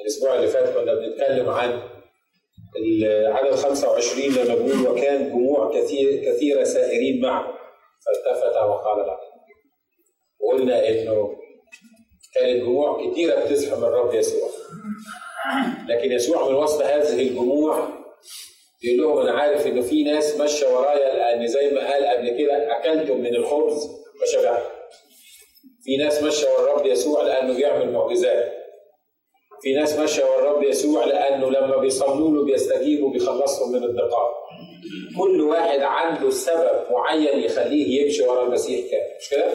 الأسبوع اللي فات كنا بنتكلم عن العدد 25 لما بيقول وكان جموع كثير كثيرة سائرين معه. فالتفت وقال له. وقلنا إنه كانت جموع كثيره بتزحم الرب يسوع. لكن يسوع من وسط هذه الجموع بيقول لهم أنا عارف إنه في ناس ماشيه ورايا لأن زي ما قال قبل كده أكلتم من الخبز فشبعتم. في ناس ماشيه ورا الرب يسوع لأنه بيعمل معجزات. في ناس ماشيه ورا الرب يسوع لأنه لما بيصلوا له بيستجيبوا بيخلصهم من الضيقات كل واحد عنده سبب معين يخليه يمشي ورا المسيح كامل مش كده؟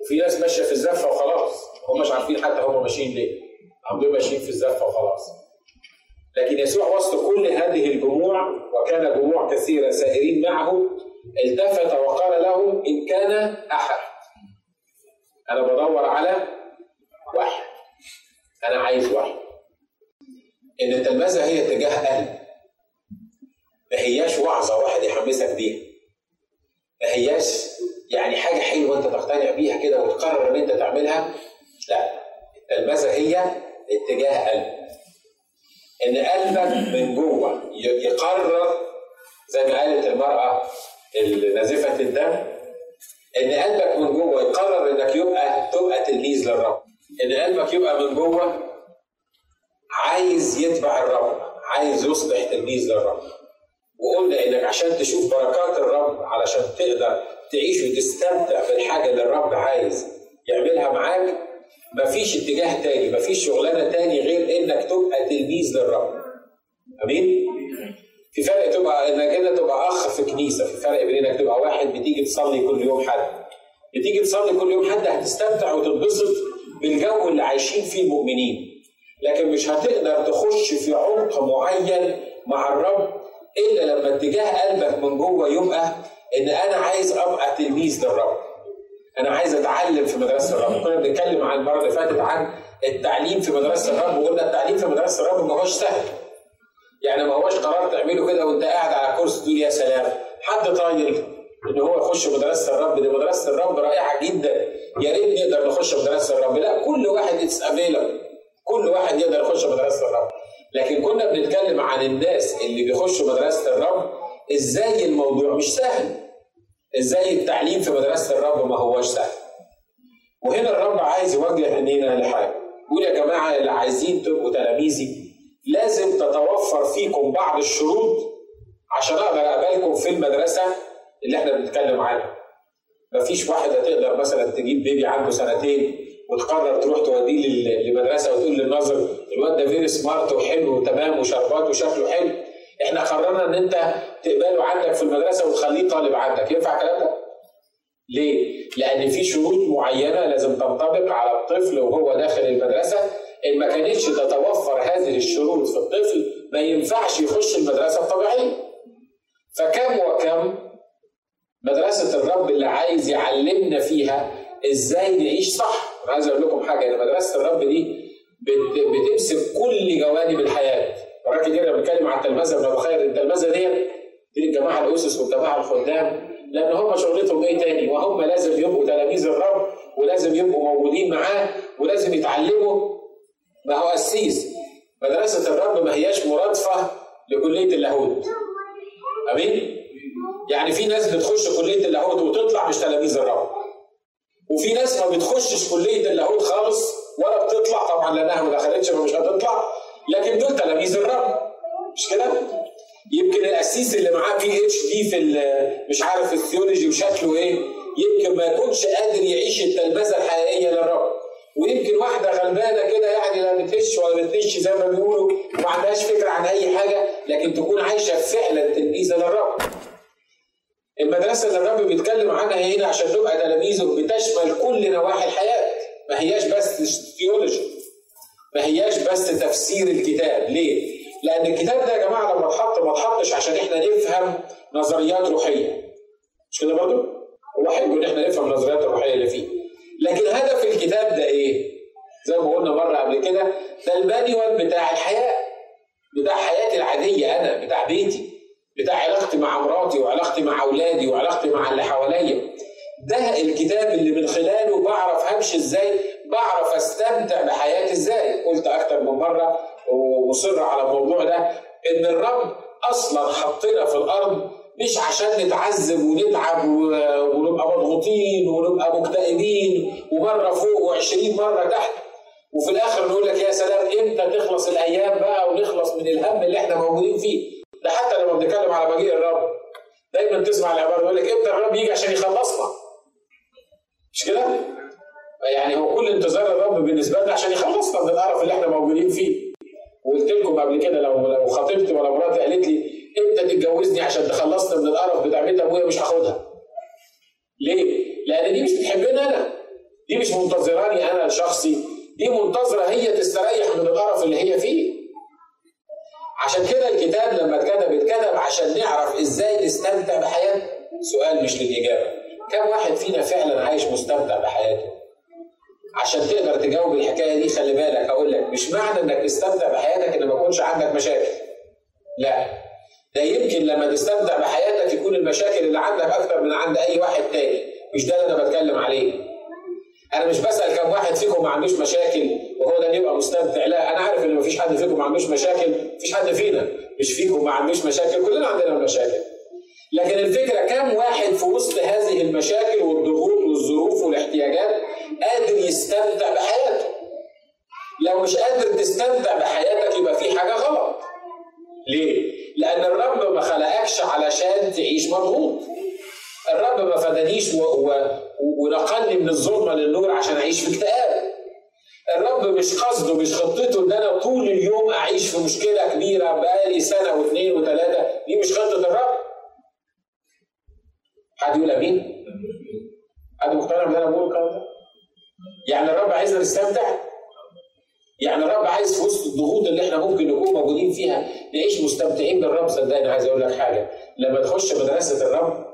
وفي ناس ماشية في الزفة وخلاص. هم مش عارفين حتى هم ماشيين ليه. عم ماشيين في الزفة وخلاص. لكن يسوع وسط كل هذه الجموع وكان جموع كثيرة سائرين معه التفت وقال لهم إن كان أحد. أنا بدور على واحد. أنا عايز واحد إن التلمذة هي اتجاه قلب ما هياش وعظة واحد يحمسك بيها. ما هياش يعني حاجة حلوة أنت تقتنع بيها كده وتقرر إن أنت تعملها. لا التلمذة هي اتجاه قلب إن قلبك من جوه يقرر زي ما قالت المرأة نازفه الدم إن قلبك من جوه يقرر إنك يبقى تبقى تلميذ للرب. إن قلبك يبقى من جوه عايز يتبع الرب عايز يصبح تلميذ للرب. وقلنا انك عشان تشوف بركات الرب علشان تقدر تعيش وتستمتع بالحاجة اللي الرب عايز يعملها معاك مفيش اتجاه تاني مفيش شغلانة تاني غير إنك تبقى تلميذ للرب. أمين؟ في فرق تبقى إنك انت تبقى أخ في كنيسة في فرق بين إنك تبقى واحد بتيجي تصلي كل يوم حد. بتيجي تصلي كل يوم حد هتستمتع وتتبسط بالجو اللي عايشين فيه المؤمنين لكن مش هتقدر تخش في عمق معين مع الرب إلا لما اتجاه قلبك من جوه يبقى إن أنا عايز أبقى تلميذ للرب. أنا عايز أتعلم في مدرسة الرب. كنا بنتكلم عن المرة اللي فاتت عن التعليم في مدرسة الرب وقلنا التعليم في مدرسة الرب ما هوش سهل. يعني ما هوش قرار تعمله كده وأنت قاعد على كرسي تقول يا سلام. حد طايل إن هو يخش مدرسة الرب دي مدرسة الرب رائعة جدا. يا ريت نقدر نخش مدرسة الرب. لا كل واحد اتس كل واحد يقدر يخش مدرسة الرب. لكن كنا بنتكلم عن الناس اللي بيخشوا مدرسة الرب. إزاي الموضوع مش سهل؟ إزاي التعليم في مدرسة الرب ما هوش سهل؟ وهنا الرب عايز يوجه عينينا لحاجة. يقول يا جماعة اللي عايزين تبقوا تلاميذي لازم تتوفر فيكم بعض الشروط عشان أقدر اقبلكم في المدرسة اللي إحنا بنتكلم عنها. مفيش واحد هتقدر مثلا تجيب بيبي عنده سنتين وتقرر تروح توديه لمدرسه وتقول للناظر الواد ده فيري سمارت وحلو وتمام وشربات وشكله حلو إحنا قررنا إن أنت تقبله عندك في المدرسة وتخليه طالب عندك ينفع الكلام ده؟ ليه؟ لأن في شروط معينة لازم تنطبق على الطفل وهو داخل المدرسة إن ما كانتش تتوفر هذه الشروط في الطفل ما ينفعش يخش المدرسة الطبيعية. فكم وكم مدرسة الرب اللي عايز يعلمنا فيها إزاي نعيش صح. أنا عايز أقول لكم حاجة ان مدرسة الرب دي بتمسك كل جوانب الحياة. مرات كتير بنتكلم عن التلمذه بنتخيل التلمذة دي دي الجماعة الأسس والجماعة الخدام لأن هم شغلتهم إيه تاني؟ وهم لازم يبقوا تلاميذ الرب ولازم يبقوا موجودين معاه ولازم يتعلموا. ما هو قسيس مدرسة الرب ما هياش مرادفة لكلية اللاهوت. أمين؟ يعني في ناس بتخش كلية اللاهوت وتطلع مش تلاميذ الرب وفي ناس ما بتخشش كلية اللاهوت خالص ولا بتطلع طبعا لانها ما دخلتش فمش هتطلع لكن دول تلاميذ الرب مش كده؟ يمكن القسيس اللي معاه PhD في مش عارف ال theology وشكله إيه يمكن ما يكونش قادر يعيش التلمذه الحقيقية للرب ويمكن واحدة غلبانة كده يعني لا بتهش ولا بتنش زي ما بيقولوا وما عندهاش فكرة عن أي حاجة لكن تكون عايشة فعلا تلميذة للرب. المدرسة اللي الرب بيتكلم عنها هنا عشان تبقى تلاميذه بتشمل كل نواحي الحياة ما هياش بس theology ما هياش بس تفسير الكتاب ليه؟ لأن الكتاب ده يا جماعة لما اتحط ما اتحطش عشان إحنا نفهم نظريات روحية مش كده برضه؟ هو حلو إن إحنا نفهم النظريات الروحية اللي فيه لكن هدف الكتاب ده إيه؟ زي ما قلنا مرة قبل كده ده ال manual بتاع الحياة بتاع حياتي العادية أنا بتاع بيتي بتاع علاقتي مع مراتي وعلاقتي مع أولادي وعلاقتي مع اللي حواليا. ده الكتاب اللي من خلاله بعرف همشي إزاي بعرف أستمتع بحياتي إزاي. قلت أكتر من مرة ومصر على الموضوع ده إن الرب أصلا حطنا في الأرض مش عشان نتعذب ونتعب ونبقى مضغوطين ونبقى مكتئبين ومرة فوق و20 مرة تحت. وفي الآخر نقول لك يا سلام إمتى تخلص الأيام بقى ونخلص من الهم اللي إحنا موجودين فيه؟ ده حتى لما بنتكلم على مجيء الرب دايما تسمع العبارة يقول لك إمتى الرب يجي عشان يخلصنا مش كده؟ يعني هو كل انتظار الرب بالنسبة لنا عشان يخلصنا من القرف اللي إحنا موجودين فيه وقلت لكم قبل كده لو لو خطيبتي ولا مراتي قالت لي إمتى تتجوزني عشان تخلصنا من القرف بتاع بيت أبويا مش هاخدها. ليه؟ لأن دي مش بتحبني أنا. دي مش منتظراني أنا شخصي، دي منتظرة هي تستريح من القرف اللي هي فيه. عشان كده الكتاب لما اتكتب اتكتب عشان نعرف إزاي نستمتع بحياتنا. سؤال مش للإجابة. كم واحد فينا فعلا عايش مستمتع بحياته؟ عشان تقدر تجاوب الحكاية دي خلي بالك هقول لك مش معنى إنك تستمتع بحياتك إن ما يكونش عندك مشاكل. لا ده يمكن لما تستمتع بحياتك يكون المشاكل اللي عندك أكتر من عند أي واحد تاني مش ده اللي أنا بتكلم عليه أنا مش بسأل كم واحد فيكم ما عندوش مشاكل وهو ده يبقى مستمتع لا أنا عارف إن مفيش حد فيكم ما عندوش مشاكل مفيش حد فينا مش فيكم ما عندوش مشاكل كلنا عندنا مشاكل. لكن الفكرة كم واحد في وسط هذه المشاكل والضغوط والظروف والاحتياجات قادر يستمتع بحياته؟ لو مش قادر تستمتع بحياتك يبقى في حاجة غلط. ليه؟ لأن الرب ما خلقكش علشان تعيش مضغوط. الرب ما. و... ونقلني من الظلمة للنور عشان أعيش في اكتئاب. الرب مش قصده مش خطته إن أنا طول اليوم أعيش في مشكلة كبيرة بقالي سنة واثنين وثلاثه دي مش خطة الرب. حد يقول آمين؟ حد مقتنع باللي أنا بقوله الكلام؟ يعني الرب عايزنا نستمتع؟ يعني الرب عايز في وسط الضغوط اللي إحنا ممكن نكون موجودين فيها نعيش مستمتعين بالرب صدقني عايز أقول لك حاجة لما تخش مدرسة الرب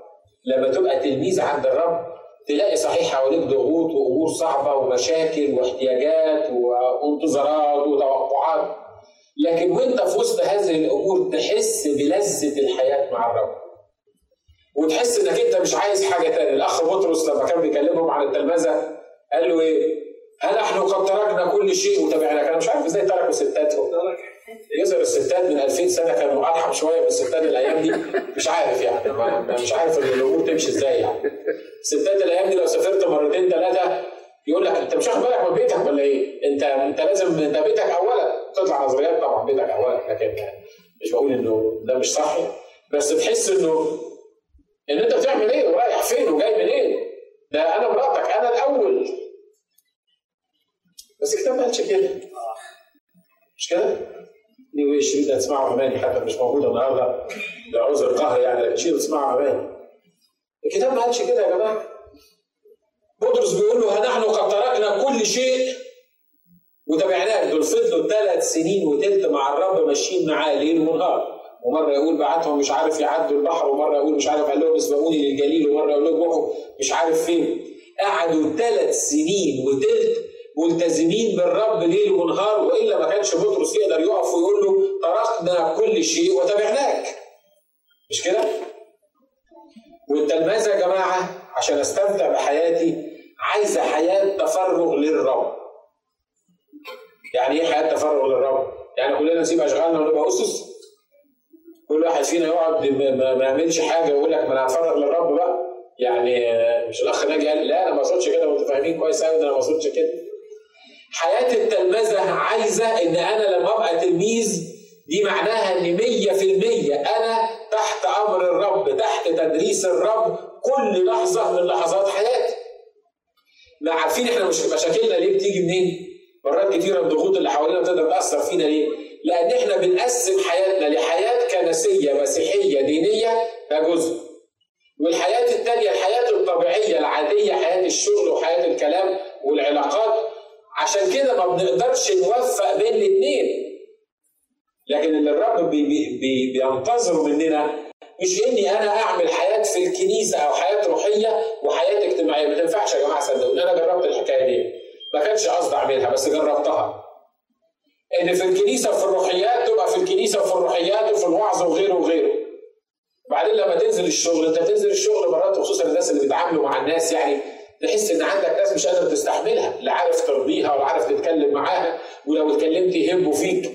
لما تبقى تلميذ عند الرب تلاقي صحيح حواليك ضغوط وأمور صعبة ومشاكل واحتياجات وانتظارات وتوقعات. لكن وأنت في وسط هذه الأمور تحس بلذة الحياة مع الرب. وتحس إنك أنت مش عايز حاجة تانية. الأخ بطرس لما كان بيكلمهم عن التلمذة قال له إيه؟ ها نحن قد تركنا كل شيء وتبعناك؟ أنا مش عارف إزاي تركوا ستاتهم. يظهر الستات من 2000 سنة كانوا ارحم شوية من الستات الأيام دي. مش عارف يعني. مش عارف الأمور تمشي إزاي يعني. الستات الأيام دي لو سافرت مرتين ثلاثة يقول لك أنت مش واخد بالك من بيتك ولا إيه؟ انت أنت لازم أنت بيتك اولا. تطلع نظريات طبعا بيتك اولا لكن مش بقول إنه ده مش صح بس تحس انه إن أنت بتعمل إيه؟ ورايح فين؟ وجاي منين؟ ده أنا مراتك أنا الأول. بس الكتاب ما قالش كده. مش كده؟ نيو الشريط ده تسمعه اماني حتى مش موجود النهارده؟ لعذر قهر يعني شيء تسمعه اماني الكتاب ما قالش كده يا جماعة. بطرس بيقول له نحن قد تركنا كل شيء وتابعناك دول فضلوا ثلاث سنين وتلت مع الرب ماشيين معاه ليل ونهار. ومرة يقول بعتهم مش عارف يعدوا البحر ومرة يقول مش عارف قال لهم اسبقوني للجليل ومرة يقول لهم روحوا مش عارف فين قعدوا ثلاث سنين وتلت ملتزمين بالرب ليل ونهار والا ما كانش بطرس يقدر يقف ويقول له تركنا كل شيء وتبعناك مش كده؟ والتلمذه يا جماعة عشان أستمتع بحياتي عايزه حياة تفرغ للرب. يعني إيه حياة تفرغ للرب؟ يعني كلنا نسيب أشغالنا ونبقى أسس؟ كل واحد فينا يقعد ما يعملش حاجة ويقول لك ما أنا هتفرغ للرب بقى. يعني مش الأخ ناجي قال لا أنا ما أقصدش كده وأنتوا فاهمين كويس قوي أنا ما أقصدش كده. حياة التلمذة عايزة إن أنا لما أبقى تلميذ دي معناها إن مية في المية أنا تحت أمر الرب تحت تدريس الرب كل لحظة من لحظات حياتي. ما عارفين إحنا مش مشاكلنا ليه بتيجي منين؟ مرات كتيرة الضغوط اللي حوالينا تقدر تأثر فينا ليه؟ لأن إحنا بنقسم حياتنا لحياة كنسية مسيحية دينية ده جزء. والحياة التانية الحياة الطبيعية العادية حياة الشغل وحياة الكلام والعلاقات عشان كده ما بنقدرش نوفق بين الاثنين لكن اللي الرب بي بي بي بينتظره مننا مش إني أنا أعمل حياة في الكنيسة أو حياة روحية وحياة اجتماعية. ما تنفعش يا جماعة صدقوني. أنا جربت الحكاية دي. ما كانش قصدي أعملها بس جربتها. إن في الكنيسة وفي الروحيات تبقى في الكنيسة وفي الروحيات وفي الوعظ وغيره وغيره. بعدين لما تنزل الشغل أنت بتنزل الشغل مرات خصوصا الناس اللي بيتعاملوا مع الناس يعني تحس إن عندك ناس مش قادر تستحملها لا عارف ترضيها ولا عارف تتكلم معاها ولو اتكلمت يهبوا فيك.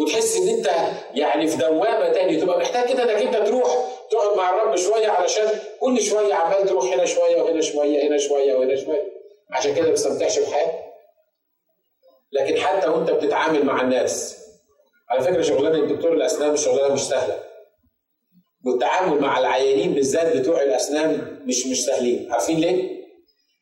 وتحس إن أنت يعني في دوامة تاني تبقى محتاج كده إنك أنت تروح تقعد مع الرب شوية علشان كل شوية عمال تروح هنا شوية وهنا شوية هنا شوية وهنا شوية. عشان كده ما بتستمتعش بحياتك. لكن حتى وأنت بتتعامل مع الناس على فكرة شغلانة الدكتور الأسنان شغلانة مش سهلة. والتعامل مع العيانين بالذات بتوع الأسنان مش مش سهلين. عارفين ليه؟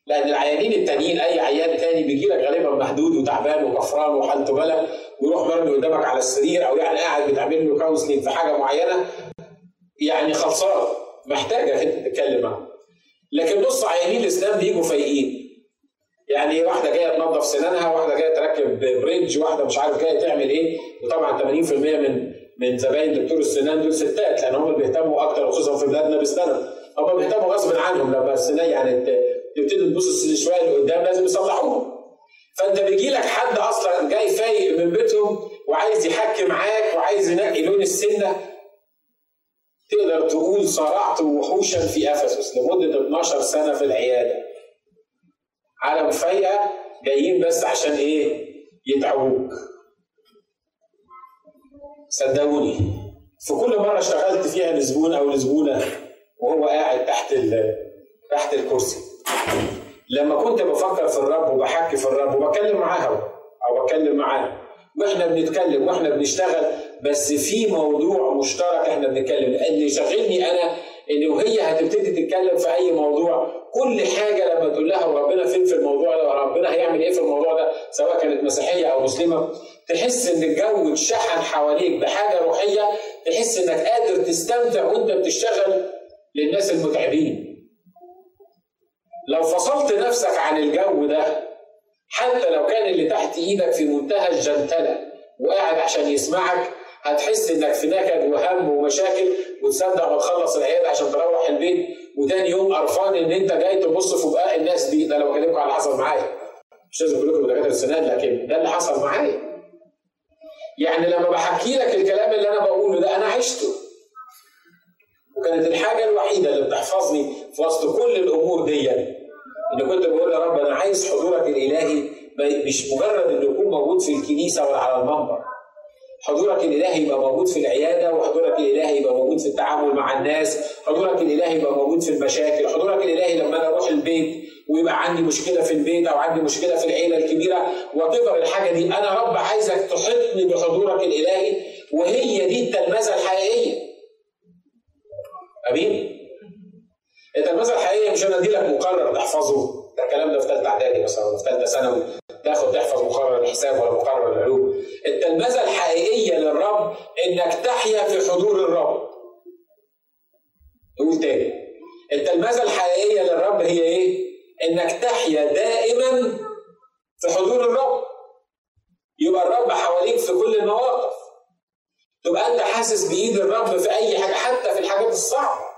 لأن العيانين التانيين أي عيان تاني بيجي لك غالبا محدود وتعبان وغفران وحالته بلا ويروح مرمي قدامك على السرير أو يعني قاعد بتعمل له كونسلنج في حاجة معينة يعني خلصان محتاجة تتكلم معاه. لكن نص عيانين الاسنان بيجوا فايقين. يعني واحدة جاية تنظف سنانها واحدة جاية تركب بريدج واحدة مش عارف جاية تعمل إيه وطبعا 80% من من زباين دكتور السنان دول ستات لأن هم بيهتموا أكتر خصوصا في بلادنا بالسنان هم بيهتموا غصب عنهم لما السنان يعني تبتدي تبص شوية لقدام لازم يصلحوها فأنت بيجي لك حد أصلا جاي فايق من بيتهم وعايز يحكي معاك وعايز ينقي لون السنة تقدر تقول صارعت وحوشا في أفسس لمدة 12 سنة في العيادة. عالم فايقة جايين بس عشان إيه؟ يتعبوك صدقوني في كل مرة اشتغلت فيها لزبون أو لزبونة وهو قاعد تحت تحت الكرسي. لما كنت بفكر في الرب وبحكي في الرب وبكلم معاها أو بتكلم معاه. وإحنا بنتكلم وإحنا بنشتغل بس في موضوع مشترك إحنا بنتكلم. اللي شاغلني أنا ان وهي هتبتدي تتكلم في أي موضوع. كل حاجة لما تقول لها وربنا فين في الموضوع ده وربنا هيعمل إيه في الموضوع ده سواء كانت مسيحية أو مسلمة تحس إن الجو اتشحن حواليك بحاجة روحية تحس إنك قادر تستمتع وأنت بتشتغل للناس المتعبين. لو فصلت نفسك عن الجو ده حتى لو كان اللي تحت إيدك في منتهى الجنتلة وقاعد عشان يسمعك هتحس إنك في نكد وهم ومشاكل وتصدق ما تخلص العياده عشان تروح البيت وتاني يوم قرفان إن أنت جاي تبص في بقاء الناس دي. ده لو بكلمكم على اللي حصل معايا. مش لازم أقول لكم دكاتره السنان لكن ده اللي حصل معايا. يعني لما بحكي لك الكلام اللي أنا بقوله ده أنا عشته. وكانت الحاجة الوحيدة اللي بتحفظني في وسط كل الأمور دي ان كنت بقول يا رب أنا عايز حضورك الإلهي مش مجرد إنه يكون موجود في الكنيسة ولا على المنبر. حضورك الإلهي يبقى موجود في العيادة وحضورك الإلهي يبقى موجود في التعامل مع الناس حضورك الإلهي يبقى موجود في المشاكل حضورك الإلهي لما أنا أروح البيت ويبقى عندي مشكلة في البيت أو عندي مشكلة في العيلة الكبيرة وتقدر الحاجة دي أنا رب عايزك تحطني بحضورك الإلهي وهي دي التلمذة الحقيقية. أمين؟ التلمذه الحقيقيه مش أنا أدي لك مقرر تحفظه ده الكلام ده في ثالثه إعدادي مثلا ولا في ثالثه ثانوي. تاخد تحفظ مقرر الحساب ولا مقرر العلوم. التلمذه الحقيقية للرب إنك تحيا في حضور الرب. نقول تاني. التلمذه الحقيقية للرب هي إيه؟ إنك تحيا دائما في حضور الرب. يبقى الرب حواليك في كل المواقف. تبقى أنت حاسس بإيد الرب في أي حاجة حتى في الحاجات الصعبة.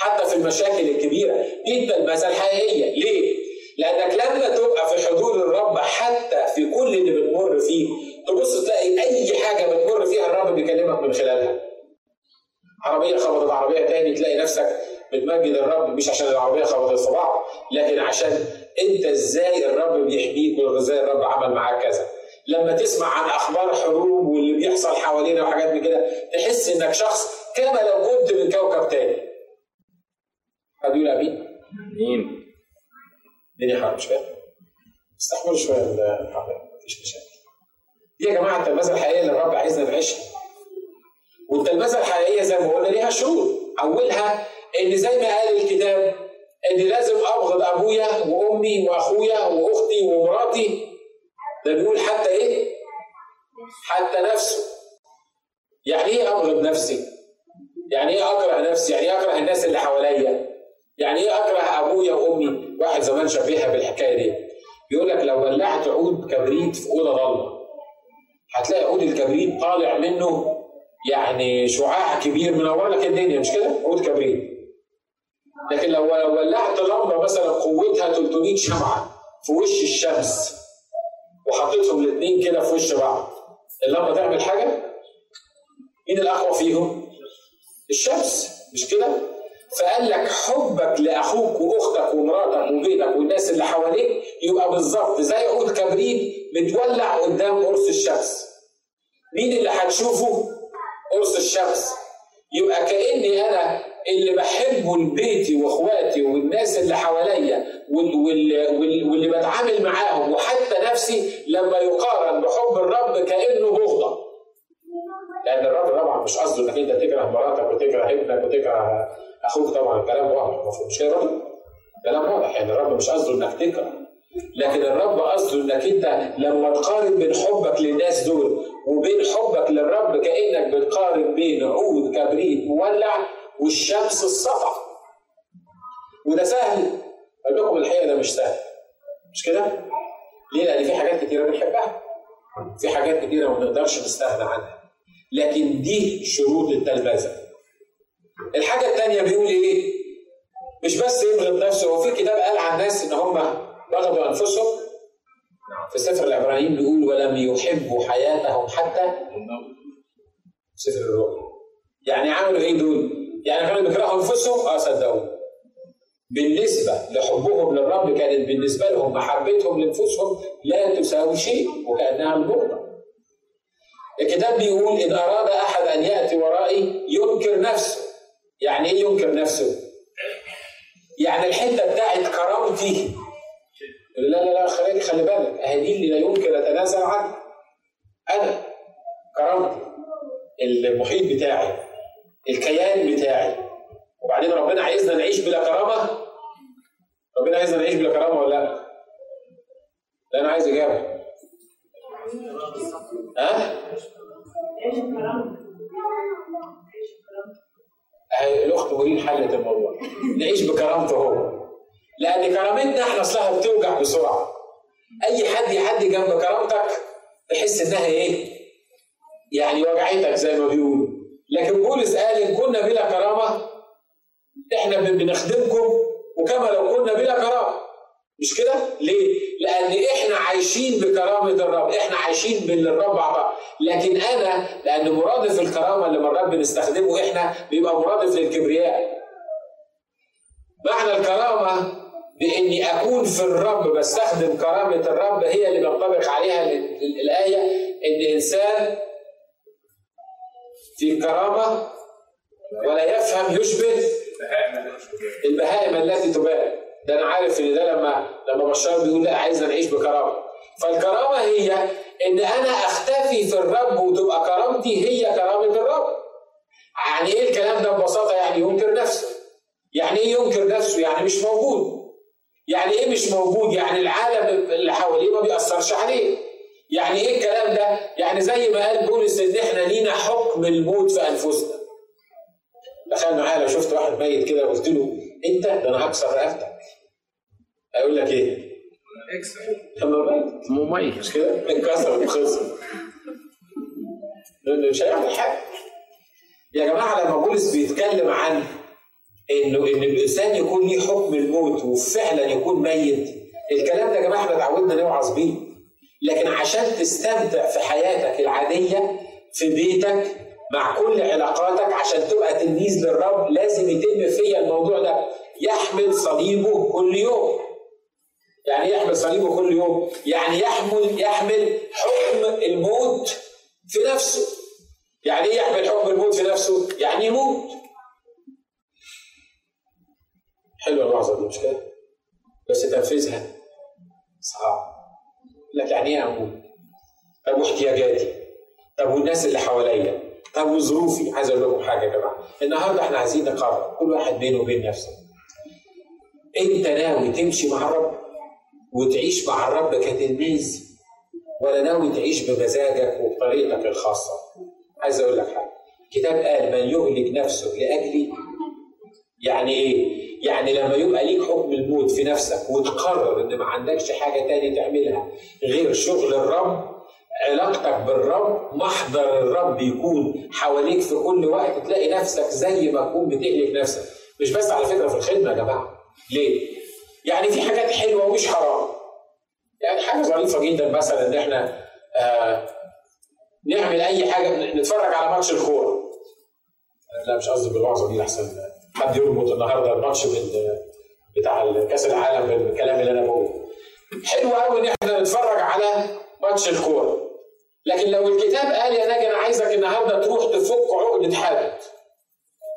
حتى في المشاكل الكبيرة دي التلمذه الحقيقية ليه؟ لأنك لما تبقى في حضور الرب حتى في كل اللي بتمر فيه تبص تلاقي أي حاجة بتمر فيها الرب بيكلمك من خلالها. عربية خبطت عربية تاني تلاقي نفسك بتمجد الرب مش عشان العربية خبطت في بعض لكن عشان أنت إزاي الرب بيحميك وإزاي الرب عمل معاك كذا. لما تسمع عن أخبار حروب واللي بيحصل حوالينا وحاجات من كده تحس إنك شخص كما لو كنت من كوكب تاني. يقول امين؟ امين الدنيا حر مش فاهم استحملوا شوية الحر مفيش مشاكل دي يا جماعة التلمذة الحقيقية اللي الرب عايزنا نعيشها والتلمذة الحقيقية زي ما قلنا ليها شروط أولها إن زي ما قال الكتاب إن لازم ابغض أبويا وأمي وأخويا وأختي ومراتي ده بيقول حتى إيه؟ حتى نفسه يعني إيه ابغض نفسي؟ يعني إيه أكره نفسي؟ يعني إيه أكره الناس اللي حواليا؟ يعني إيه أكره أبويا وأمي؟ واحد زمان شبيهها بالحكاية دي بيقول لك لو ولعت عود كبريت في أوضة ضلمة هتلاقي عود الكبريت طالع منه يعني شعاع كبير منور لك الدنيا مش كده؟ عود كبريت لكن لو ولعت لمبه مثلا قوتها 300 شمعة في وش الشمس وحطيتهم الاثنين كده في وش بعض اللمبه تعمل حاجة؟ مين الأقوى فيهم؟ الشمس مش كده؟ فقال لك حبك لأخوك وأختك ومراتك وبيتك والناس اللي حواليك يبقى بالظبط زي عود كبريت بتولع قدام قرص الشمس. مين اللي هتشوفه؟ قرص الشمس. يبقى كأني أنا اللي بحبه لبيتي وإخواتي والناس اللي حواليا واللي بتعامل معاهم وحتى نفسي لما يقارن بحب الرب كأنه بغضة. لأن الرب طبعا مش قصده إنك أنت تكره مراتك وتكره ابنك وتكره أخوك طبعا كلام واضح المفروض مش كده كلام واضح يعني الرب مش قصده إنك تكره. لكن الرب قصده إنك أنت لما تقارن بين حبك للناس دول وبين حبك للرب كأنك بتقارن بين عود كبريت مولع والشمس السطع وده سهل. أقول لكم الحقيقة ده مش سهل. مش كده؟ ليه؟ لأن في حاجات كتيرة بنحبها. في حاجات كتيرة ما بنقدرش نستغنى عنها. لكن دي شروط التلبذه الحاجة الثانية بيقول إيه؟ مش بس يبغض نفسه هو في كتاب قال عن الناس إن هم بغضوا أنفسهم في سفر العبرانيين بيقول ولم يحبوا حياتهم حتى سفر الرؤيا يعني عملوا إيه دول؟ يعني كانوا بيكرهوا أنفسهم؟ آه صدقوا بالنسبة لحبهم للرب كانت بالنسبة لهم محبتهم لأنفسهم لا تساوي شيء وكأنها البغضة. الكتاب بيقول إن أراد أحد أن يأتي ورائي ينكر نفسه. يعني إيه ينكر نفسه؟ يعني الحتة بتاعت كرامتي. لا لا لا خلي خلي بالك. أهي دي اللي لا يمكن أتنازل عنها. أنا كرامتي المحيط بتاعي الكيان بتاعي. وبعدين ربنا عايزنا نعيش بلا كرامة؟ ربنا عايزنا نعيش بلا كرامة ولا لا؟ لا أنا عايز إجابة. ها؟ اهي الأخت مريم حلت الموضوع. نعيش بكرامته هو. لأن كرامتنا إحنا أصلها بتوجع بسرعة. أي حد يعدي جنب كرامتك تحس إنها إيه؟ يعني وجعتك زي ما بيقولوا. لكن بولس قال إن كنا بلا كرامة إحنا بنخدمكم وكما لو كنا بلا كرامة. مش كده؟ ليه؟ لأن إحنا عايشين بكرامة الرب، إحنا عايشين باللي الرب أعطاه، لكن أنا لأن مرادف الكرامة اللي مرات بنستخدمه إحنا بيبقى مرادف للكبرياء. معنى الكرامة بإني أكون في الرب بستخدم كرامة الرب هي اللي بنطبق عليها الآية إن إنسان في كرامة ولا يفهم يشبه البهائم التي تبان ده أنا عارف إن ده لما لما بشار بيقول لا عايز نعيش بكرامة فالكرامة هي إن أنا أختفي في الرب وتبقى كرامتي هي كرامة الرب. يعني إيه الكلام ده ببساطة؟ يعني ينكر نفسه. يعني إيه ينكر نفسه؟ يعني مش موجود. يعني إيه مش موجود؟ يعني العالم اللي حواليه ما بيأثرش عليه. يعني إيه الكلام ده؟ يعني زي ما قال بولس إن إحنا لينا حكم الموت في أنفسنا. تخيل معايا لو شفت واحد ميت كده وقلت له أنت؟ ده أنا هكسر رقبتك. أقول لك إيه؟ مش كده؟ وخسر مش هيعمل حاجة يا جماعة لما بولس بيتكلم عن انه ان الانسان يكون ليه حكم الموت وفعلا يكون ميت الكلام ده يا جماعة إحنا اتعودنا نوعظ بيه لكن عشان تستمتع في حياتك العاديه في بيتك مع كل علاقاتك عشان تبقى تلميذ للرب لازم يتم فيا الموضوع ده يحمل صليبه كل يوم يعني إيه يحمل صليبه كل يوم يعني يحمل يحمل حكم الموت في نفسه. يعني إيه يحمل حكم الموت في نفسه؟ يعني يموت. حلوة الوعظه دي مش كده بس تنفيذها. صعب. لك يعني إيه أموت طب واحتياجاتي. طب والناس اللي حواليا. طب وظروفي. عايز أقول لكم حاجة يا جماعة. النهارده إحنا عايزين نقرر. كل واحد بينه وبين نفسه. أنت ناوي تمشي مع الرب؟ وتعيش مع الرب كتلميذ ولا ناوي تعيش بمزاجك وبطريقتك الخاصة. عايز أقول لك حاجة الكتاب قال من يهلك نفسه لاجلي يعني إيه؟ يعني لما يبقى ليك حكم الموت في نفسك وتقرر إن ما عندكش حاجة تاني تعملها غير شغل الرب علاقتك بالرب محضر الرب يكون حواليك في كل وقت تلاقي نفسك زي ما تكون بتهلك نفسك. مش بس على فكرة في الخدمة يا جماعة. ليه؟ يعني في حاجات حلوة ومش حرام. يعني حاجة ظريفة جدا مثلا إن إحنا آه نعمل أي حاجة نتفرج على ماتش الكورة. لا مش قصدي بالوعظه دي أحسن. حد يربط النهارده الماتش بتاع كأس العالم بالكلام اللي أنا بقوله. حلو قوي إن إحنا نتفرج على ماتش الكورة. لكن لو الكتاب قال يا ناجي أنا عايزك النهارده تروح تفك عقدة حد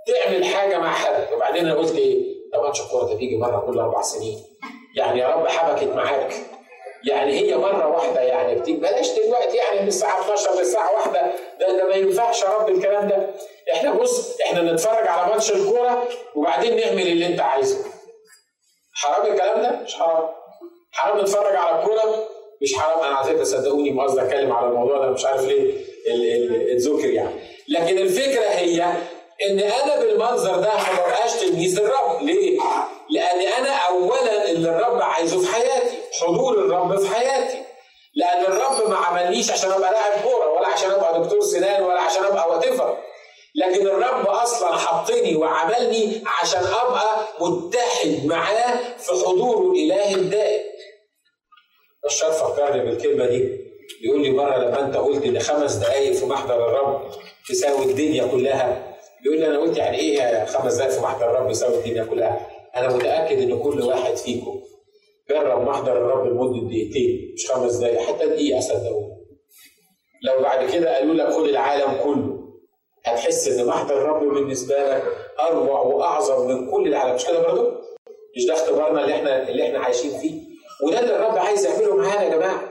تعمل حاجة مع حد. وبعدين أنا قلت إيه؟ ده ماتش الكوره ده بيجي مرة كل أربع سنين. يعني يا رب حبكت معاك. يعني هي مرة واحدة يعني بلاش دلوقتي يعني من الساعة 12 للساعة 1 ده ده ما ينفعش يا رب الكلام ده. إحنا بص إحنا نتفرج على ماتش الكورة وبعدين نعمل اللي أنت عايزه. حرام الكلام ده؟ مش حرام. حرام نتفرج على الكورة؟ مش حرام. أنا على فكرة صدقوني ما أتكلم على الموضوع ده مش عارف ليه اتذكر يعني. لكن الفكرة هي إن أنا بالمنظر ده ما ببقاش تلميذ للرب ليه؟ لأن أنا اولا اللي الرب عايزه في حياتي حضور الرب في حياتي. لأن الرب ما عملنيش عشان أبقى لاعب كورة ولا عشان أبقى دكتور سنان ولا عشان أبقى وات لكن الرب أصلا حطني وعملني عشان أبقى متحد معاه في حضوره الالهي الدائم. بشار فكرني بالكلمة دي. يقول لي مرة لما أنت قلت إن خمس دقائق في محضر الرب تساوي الدنيا كلها. يقول لي أنا قلت يعني إيه خمس دقائق في محضر الرب يساوي الدنيا كلها؟ أنا متأكد إن كل واحد فيكم جرب محضر الرب لمدة دقيقتين مش خمس دقائق حتى دقيقة صدقوني لو بعد كده قالوا لك خد العالم كله هتحس إن محضر الرب بالنسبة لك أروع وأعظم من كل العالم مش كده برضه؟ مش ده اختبارنا اللي إحنا اللي إحنا عايشين فيه؟ وده اللي الرب عايز يعمله معانا يا جماعة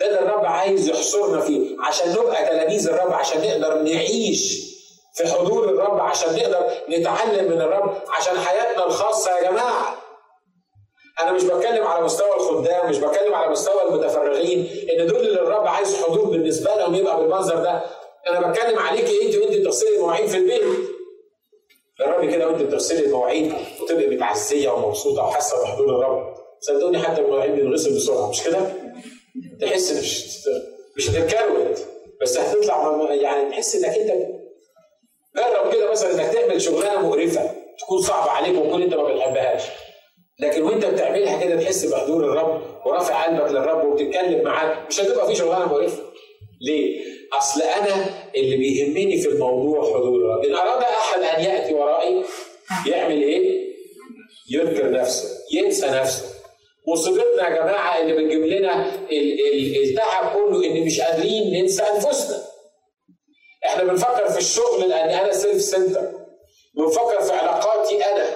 ده اللي الرب عايز يحصرنا فيه عشان نبقى تلاميذ الرب عشان نقدر نعيش في حضور الرب عشان نقدر نتعلم من الرب عشان حياتنا الخاصة يا جماعة. أنا مش بتكلم على مستوى الخدام مش بتكلم على مستوى المتفرغين إن دول اللي الرب عايز حضور بالنسبة لهم يبقى بالمنظر ده. أنا بتكلم عليكي أنت وأنت بتغسلي المواعين في البيت. جربي كده وأنت بتغسلي المواعين وتبقي متعزية ومبسوطة وحاسة بحضور الرب. صدقوني حتى المواعين بتنغسل بسرعة مش كده؟ تحس مش مش هتتكروت بس هتطلع يعني تحس إنك أنت جرب كده مثلا إنك تعمل شغلانة مقرفة تكون صعبة عليك وتكون أنت ما بتحبهاش. لكن وأنت بتعملها كده تحس بحضور الرب ورافع قلبك للرب وبتتكلم معاه مش هتبقى في شغلانة مقرفة. ليه؟ أصل أنا اللي بيهمني في الموضوع حضور الرب. إن أراد أحد أن يأتي ورائي يعمل إيه؟ ينكر نفسه ينسى نفسه. مصيبتنا يا جماعة اللي بتجيب لنا التعب كله إن مش قادرين ننسى أنفسنا. إحنا بنفكر في الشغل لأن أنا self centered بنفكر في علاقاتي أنا.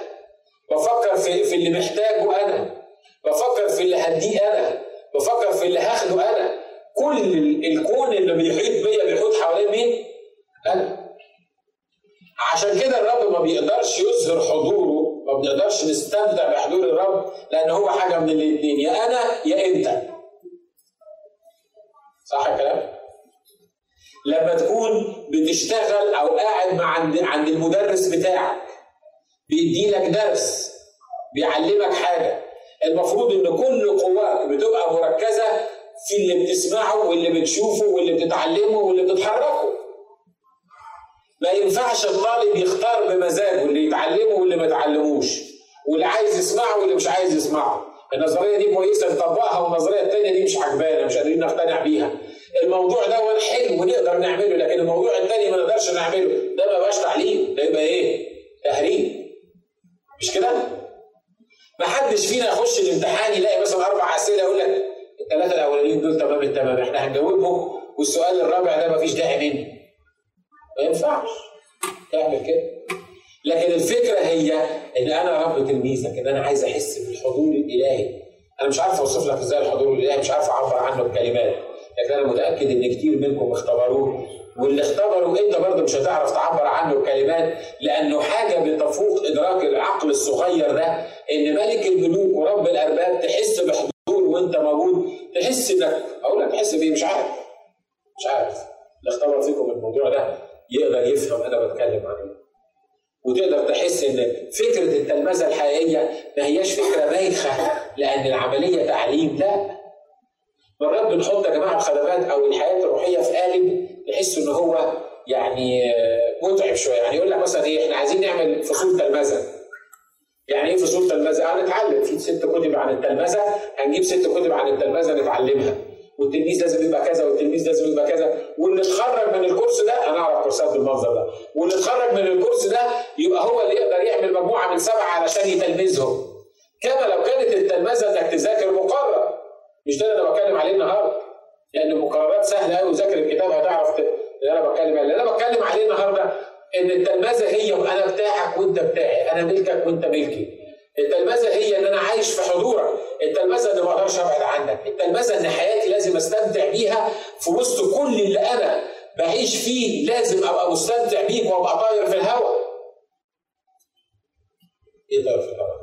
بفكر في, في اللي محتاجه أنا. بفكر في اللي هديه أنا. بفكر في اللي هاخده أنا. كل الكون اللي بيحيط بيا بيحيط حوالين مين؟ أنا. عشان كده الرب ما بيقدرش يظهر حضوره ما بنقدرش نستمتع بحضور الرب لأن هو حاجة من الاثنين يا أنا يا أنت. صح الكلام؟ لما تكون بتشتغل أو قاعد مع عند عند المدرس بتاعك بيدي لك درس بيعلمك حاجة. المفروض إن كل قواك بتبقى مركزة في اللي بتسمعه واللي بتشوفه واللي بتتعلمه واللي بتتحركه. ما ينفعش الطالب يختار بمزاجه اللي يتعلمه واللي ما يتعلموش واللي عايز يسمعه واللي مش عايز يسمعه. النظرية دي كويسة نطبقها والنظرية الثانية دي مش عجبانا مش قادرين نقتنع بيها. الموضوع ده حلو ونقدر نعمله لكن الموضوع الثاني ما نقدرش نعمله. ده ما بقاش تعليم ده يبقى إيه؟ تهريب. مش كده؟ ما حدش فينا يخش الامتحان يلاقي مثلا أربع أسئلة يقول لك الثلاثه الأولانيين دول تمام التمام إحنا هنجاوبهم والسؤال الرابع ده مفيش داعي منه. ما ينفعش تعمل كده. لكن الفكرة هي إن أنا رب تلميذك إن أنا عايز أحس بالحضور الإلهي. أنا مش عارف أوصف لك إزاي الحضور الإلهي مش عارف أعبر عنه بكلمات. لكن أنا متأكد إن كتير منكم اختبروه واللي اختبروا أنت برضه مش هتعرف تعبر عنه بكلمات لأنه حاجة بتفوق إدراك العقل الصغير ده إن ملك الملوك ورب الأرباب تحس بحضور وأنت موجود تحس إنك أقول لك تحس بإيه؟ مش عارف مش عارف. اللي اختبر فيكم الموضوع ده يقدر يفهم أنا بتكلم عن إيه. وتقدر تحس إن فكرة التلمذة الحقيقية ما هياش فكرة بايخة لأن العملية تعليم لا مرات بنحط يا جماعة الخدمات أو الحياة الروحية في قالب نحس إن هو يعني متعب شوية. يعني يقول لك مثلا إيه إحنا عايزين نعمل فصول تلمذة. يعني إيه فصول تلمذة؟ هنتعلم في ست كتب عن التلمذة هنجيب ست كتب عن التلمذة نتعلمها. والتلميذ لازم يبقى كذا والتلميذ لازم يبقى كذا. واللي اتخرج من الكورس ده أنا أعرف كورسات بالمنظر ده. واللي اتخرج من الكورس ده يبقى هو اللي يقدر يعمل مجموعة من سبعة علشان يتلمذهم. كما لو كانت التلمذة إنك تذاكر مقرر. مش ده اللي أنا بتكلم عليه النهارده. لأن المقررات سهلة قوي وذاكر الكتاب هتعرف اللي أنا بتكلم عليه. اللي أنا بتكلم عليه النهارده إن التلمذة هي أنا بتاعك وأنت بتاعي. أنا ملكك وأنت ملكي. التلمذة هي إن أنا عايش في حضورك. التلمذة ان ما أقدرش أبعد عنك. التلمذة إن حياتي لازم أستمتع بيها في وسط كل اللي أنا بعيش فيه لازم أبقى مستمتع بيك وأبقى طاير في الهواء إيه طاير في الهواء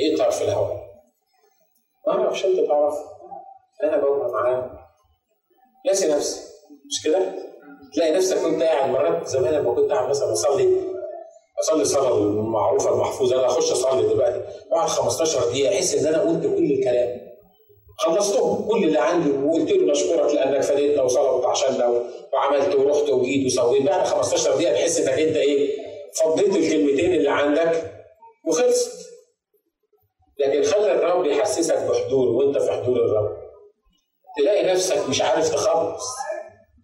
إيه طاير في الهواء ما أعرفش انت تعرف أنا ببقى معاه. ناسي نفسي. مش كده؟ تلاقي نفسك وأنت قاعد مرات زمان لما كنت قاعد مثلا اصلي اصلي الصلاة المعروفة المحفوظة. أنا أخش أصلي دلوقتي. بعد 15 دقيقة أحس إن أنا قلت كل الكلام. خلصتهم. كل اللي عندي. وقلت له نشكرك لأنك فديتنا وصلت عشاننا وعملت ورحت وجيت وسويت. بعد 15 دقيقة تحس إنك أنت إيه فضيت الكلمتين اللي عندك وخلصت لكن خلي الرب يحسسك بحضور وانت في حضور الرب. تلاقي نفسك مش عارف تخلص.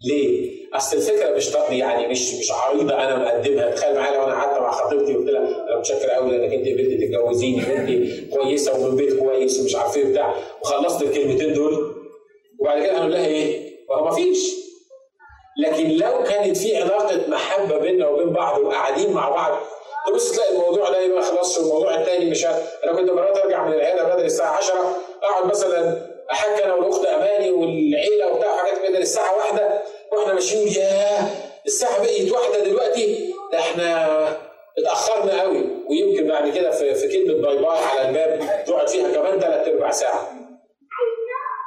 ليه؟ أصل الفكرة مش يعني مش مش عريضة أنا مقدمها. تخيل معايا لو أنا قعدت مع خطيبتي وقلت لها أنا متشكر قوي لأنك أنت قبلتي تتجوزيني وأنت كويسة ومن بيت كويس ومش عارف إيه بتاع وخلصت الكلمتين دول. وبعد كده هنقول لها إيه؟ ما فيش. لكن لو كانت في علاقة محبة بيننا وبين بعض وقاعدين مع بعض تبص تلاقي الموضوع ده ما خلصش والموضوع الثاني مش أنا كنت مرات أرجع من العيادة بدري الساعة 10 أقعد مثلا أحكي أنا والأخت أماني والعيلة وبتاع حاجات كده للساعة واحدة وإحنا ماشيين ياه! الساعة بقيت واحدة دلوقتي. ده إحنا اتأخرنا قوي ويمكن بعد كده في, في كلمة باي باي على الباب تقعد فيها كمان ثلاث ارباع ساعة.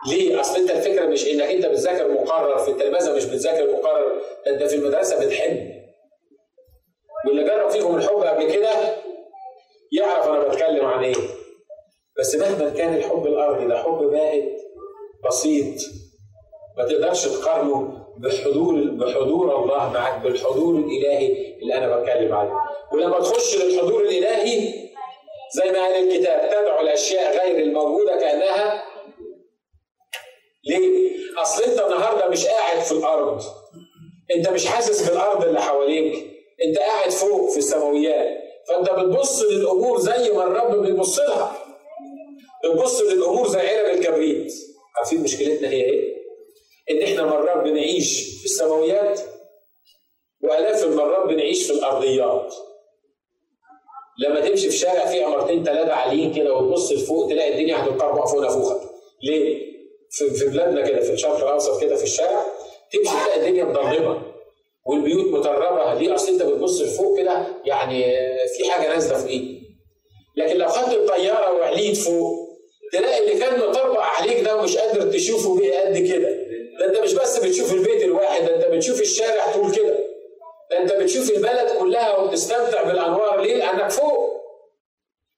ليه؟ أصل أنت الفكرة مش إنك أنت بتذاكر مقرر في التلمذه مش بتذاكر مقرر أنت في المدرسة بتحب. واللي جرب فيكم الحب قبل كده يعرف أنا بتكلم عن إيه. بس مهما كان الحب الأرضي ده حب باهت بسيط. ما تقدرش تقارنه بحضور بحضور الله معك بالحضور الإلهي اللي أنا بتكلم عليه. ولما تخش للحضور الإلهي زي ما قال الكتاب تدعو الأشياء غير الموجودة كأنها. ليه؟ أصل أنت النهارده مش قاعد في الأرض. أنت مش حاسس بالأرض اللي حواليك. انت قاعد فوق في السماويات فانت بتبص للأمور زي ما الرب بيبص لها. بتبص للأمور زي علب الكبريت. عارفين مشكلتنا هي إيه؟ إن إحنا مرات بنعيش في السماويات وآلاف المرات بنعيش في الأرضيات. لما تمشي في شارع فيه عمارتين ثلاثة عاليين كده وتبص لفوق تلاقي الدنيا هتتقربع فوق نافوخك. ليه؟ في, في بلادنا كده في الشرق الأوسط كده في الشارع تمشي تلاقي الدنيا مضلمه والبيوت متربة ليه؟ أصل أنت بتبص لفوق كده يعني في حاجة نازلة فوقيك لكن لو خدت الطيارة وعليت فوق تلاقي اللي كان مطربق عليك ده ومش قادر تشوفه بيه قد كده ده أنت مش بس بتشوف البيت الواحد ده أنت بتشوف الشارع طول كده ده أنت بتشوف البلد كلها وبتستمتع بالأنوار ليه؟ لأنك فوق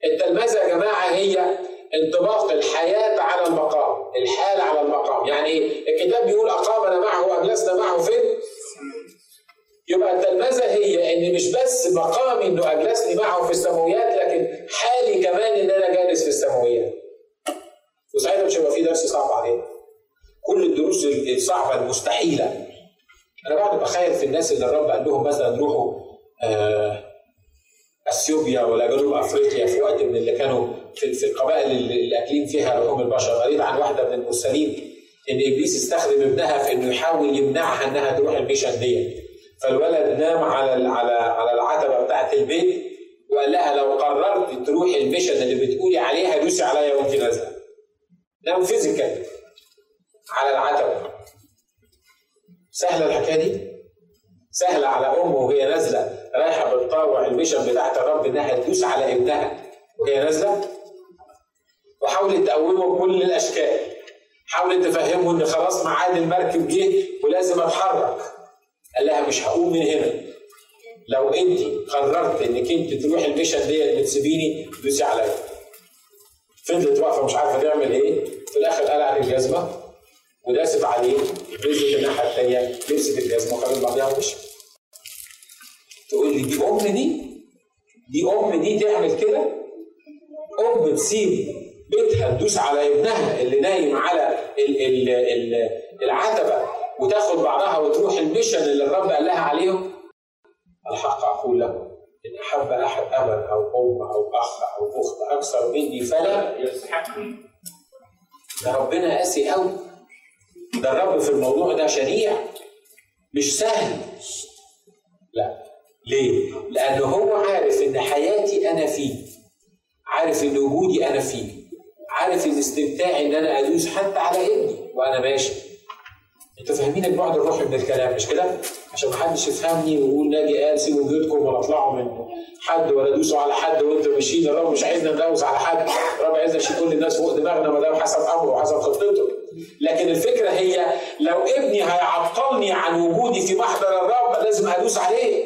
التلمذه يا جماعة هي انطباق الحياة على المقام، الحال على المقام، يعني إيه؟ الكتاب بيقول اقامنا معه واجلسنا معه فين؟ يبقى التلمذه هي إن مش بس مقامي إنه أجلسني معه في السماويات لكن حالي كمان إن أنا جالس في السماويات. وساعتها مش هيبقى في درس صعب علينا. كل الدروس الصعبة المستحيلة أنا بقعد اتخيل في الناس اللي الرب قال لهم مثلا روحوا آه أثيوبيا ولا جنوب أفريقيا في وقت من اللي كانوا في, في القبائل اللي أكلين فيها لحوم البشر قريت عن واحدة من المرسلين إن إبليس استخدم ابنها في إنه يحاول يمنعها إنها تروح الميشن دي فالولد نام على على على العتبة بتاعت البيت وقال لها لو قررت تروحي ال mission اللي بتقولي عليها دوسي عليا وانت نازله نام physical على العتبة. سهلة الحكاية دي؟ سهلة على أم وهي نازلة رايحة بتطاوع ال mission بتاعت الرب إنها تدوس على ابنها وهي نازلة. وحاولت تقومه بكل الأشكال. حاولت تفهمه إن خلاص ميعاد المركب جه ولازم أتحرك. قال لها مش هقوم من هنا. لو انت قررت انك انت تروحي المشن ديت وتسيبيني دوسي عليا. فضلت واقفة مش عارفة تعمل إيه. في الآخر قلعت الجزمه وداست عليه. نزلت الناحية الثانية لبست الجزمة وخدت بعضها ومشت تقول لي دي أم دي؟ دي أم دي تعمل كده؟ أم تسيب بيتها تدوس على ابنها اللي نايم على العتبة. وتاخد بعضها وتروح المشن اللي الرب قال لها عليهم. ألحق أقول لكم إن أحب أحد ابا أو أم أو أخ أو أخت أكثر مني فلا يستحقني ده ربنا قاسي قوي. ده الرب في الموضوع ده شريع مش سهل. لا. ليه؟ لأنه هو عارف إن حياتي أنا فيه. عارف إن وجودي أنا فيه. عارف إن استمتاعي إن أنا أدوس حتى على ابني. وأنا ماشي. أنتوا فاهمين البعد الروحي من الكلام مش كده؟ عشان محدش يفهمني ويقول ناجي قال سيبوا بيوتكم ولا اطلعوا من حد ولا دوسوا على حد وانتوا ماشيين الرب مش عايزنا ندوس على حد، الرب عايزنا نشيل كل الناس فوق دماغنا ما دام حسب أمره وحسب خطته. لكن الفكرة هي لو ابني هيعطلني عن وجودي في محضر الرب لازم أدوس عليه.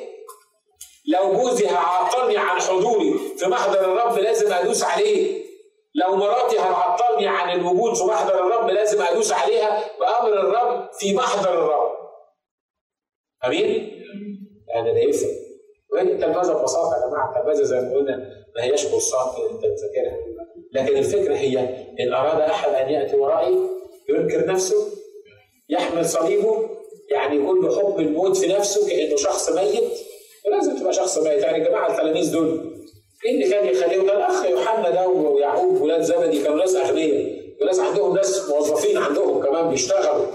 لو جوزي هيعطلني عن حضوري في محضر الرب لازم أدوس عليه. لو مراتي هتعطلني عن الوجود في محضر الرب لازم أدوس عليها بأمر الرب في محضر الرب. أمين؟ يعني ده يفرق. وهي التلفزه ببساطه يا جماعة التلفزه زي ما قلنا ما هياش كورسات أنت تذاكرها. لكن الفكرة هي إن أراد أحد أن يأتي ورائي ينكر نفسه يحمل صليبه يعني يكون له حب الموت في نفسه كأنه شخص ميت ولازم تبقى شخص ميت يعني يا جماعة التلاميذ دول إيه اللي كان يخليهم ده الاخ يوحنا ده ويعقوب ولاد زبدي كانوا ناس أغنياء وناس عندهم ناس موظفين عندهم كمان بيشتغلوا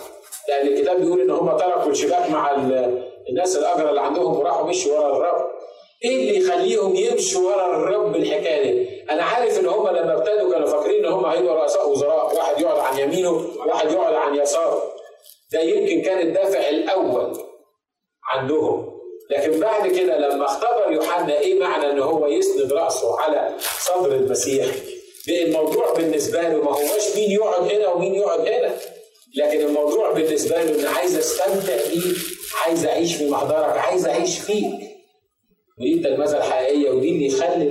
لأن الكتاب بيقول إن هم تركوا الشباك مع الناس الاجر اللي عندهم وراحوا مشوا ورا الرب إيه اللي يخليهم يمشوا ورا الرب الحكاية دي؟ أنا عارف إن هم لما ابتدوا كانوا فاكرين إن هم هيبقوا رؤساء وزراء، واحد يقعد عن يمينه وواحد يقعد عن يساره. ده يمكن كان الدافع الأول عندهم. لكن بعد كده لما اختبر يوحنا إيه معنى إن هو يسند رأسه على صدر المسيح؟ الموضوع بالنسبة له ما هوش مين يقعد هنا ومين يقعد هنا. لكن الموضوع بالنسبة له إن عايز أستمتع بيك عايز أعيش في محضرك عايز أعيش فيك. ودي التلمذة الحقيقية ودي اللي يخلي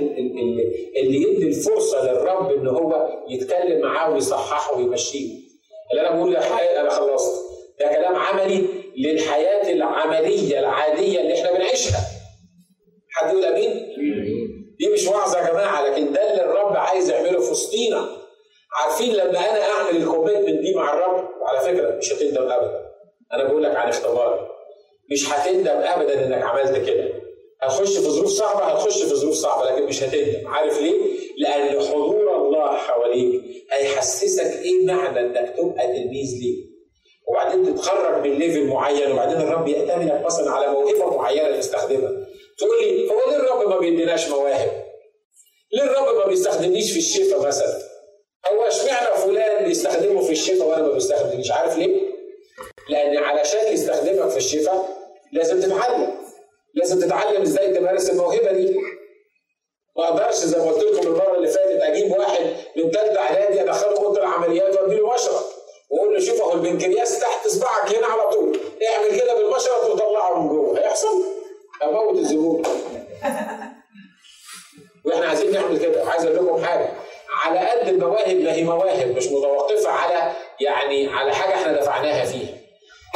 اللي يدي الفرصة للرب إن هو يتكلم معاه ويصححه ويمشيه. اللي أنا بقول الحقيقة أنا خلصت. ده كلام عملي للحياة العملية العادية اللي إحنا بنعيشها. حد يقول أمين؟ دي مش وعظة يا جماعة لكن ده اللي الرب عايز يعمله في وسطينا. عارفين لما أنا أعمل الكوميتمنت دي مع الرب؟ وعلى فكرة مش هتندم ابدا. أنا بقول لك عن اختباري مش هتندم ابدا إنك عملت كده. هتخش في ظروف صعبة هتخش في ظروف صعبة لكن مش هتندم. عارف ليه؟ لأن حضور الله حواليك هيحسسك إيه معنى إنك تبقى تلميذ ليه. وبعدين تتخرج من ليفل معين وبعدين الرب يأتمنك مثلا على موهبه معينة تستخدمها تقول لي هو ليه الرب ما بيديناش مواهب؟ ليه الرب ما بيستخدمنيش في الشفاء مثلا؟ هو اشمعنى فلان بيستخدمه في الشفاء وأنا ما بستخدمنيش عارف ليه؟ لأن علشان يستخدمك في الشفاء لازم تتعلم لازم تتعلم إزاي تمارس الموهبة دي ما أقدرش زي ما قلت لكم المرة اللي فاتت أجيب واحد من ثالثه إعدادي ادخله اوضه العمليات وادي له مشرط واقول له شوف اهو البنكرياس تحت صباعك هنا على طول. اعمل كده بالمشرط وطلعه من جوه. هيحصل؟ أموت الزبون. وإحنا عايزين نعمل كده. عايز أقول لكم حاجة. على قد المواهب ما هي مواهب مش متوقفة على يعني على حاجة إحنا دفعناها فيها.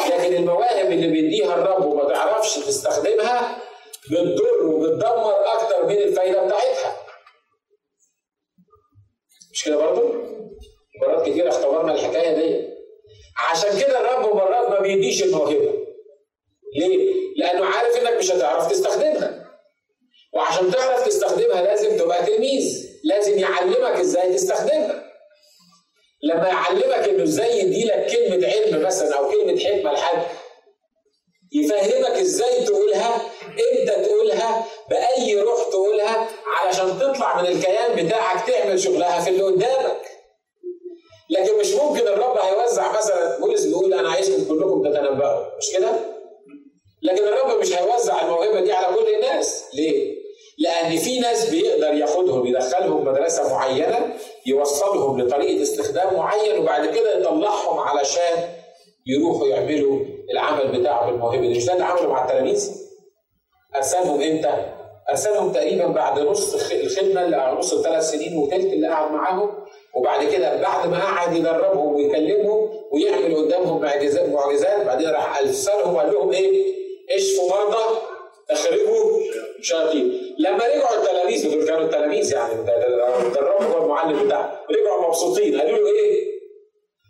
لكن المواهب اللي بيديها الرب وما تعرفش تستخدمها بتضر وبتدمر أكتر من الفايدة بتاعتها. مش كده برضه؟ مرات كتير اختبرنا الحكاية دي. عشان كده الرب مرات ما بيديش الموهبة. ليه؟ لأنه عارف إنك مش هتعرف تستخدمها. وعشان تعرف تستخدمها لازم تبقى تلميذ. لازم يعلمك إزاي تستخدمها. لما يعلمك إنه إزاي يديلك كلمة علم مثلا أو كلمة حكمة لحد يفهمك إزاي تقولها إمتى تقولها بأي روح تقولها علشان تطلع من الكيان بتاعك تعمل شغلها في اللي قدامك. لكن مش ممكن الرب هيوزع مثلا بولس بيقول أنا عايزكم كلكم تتنبأوا مش كده؟ لكن الرب مش هيوزع الموهبة دي على كل الناس ليه؟ لأن في ناس بيقدر ياخدهم يدخلهم مدرسة معينة يوصلهم لطريقة استخدام معين وبعد كده يطلعهم علشان يروحوا يعملوا العمل بتاعه بالموهبة دي مش ده اللي عمله مع التلاميذ؟ أرسلهم إمتى؟ أرسلهم تقريبا بعد نص الخدمة اللي نص الثلاث سنين وثلث اللي قعد معاهم وبعد كده بعد ما قعد يدربهم ويكلمهم ويعمل قدامهم معجزات معجزات بعدين راح ارسلهم وقال لهم إيه؟ اشفوا مرضى اخرجوا شياطين لما رجعوا التلاميذ دول كانوا التلاميذ يعني هو المعلم بتاعهم رجعوا مبسوطين قالوا له إيه؟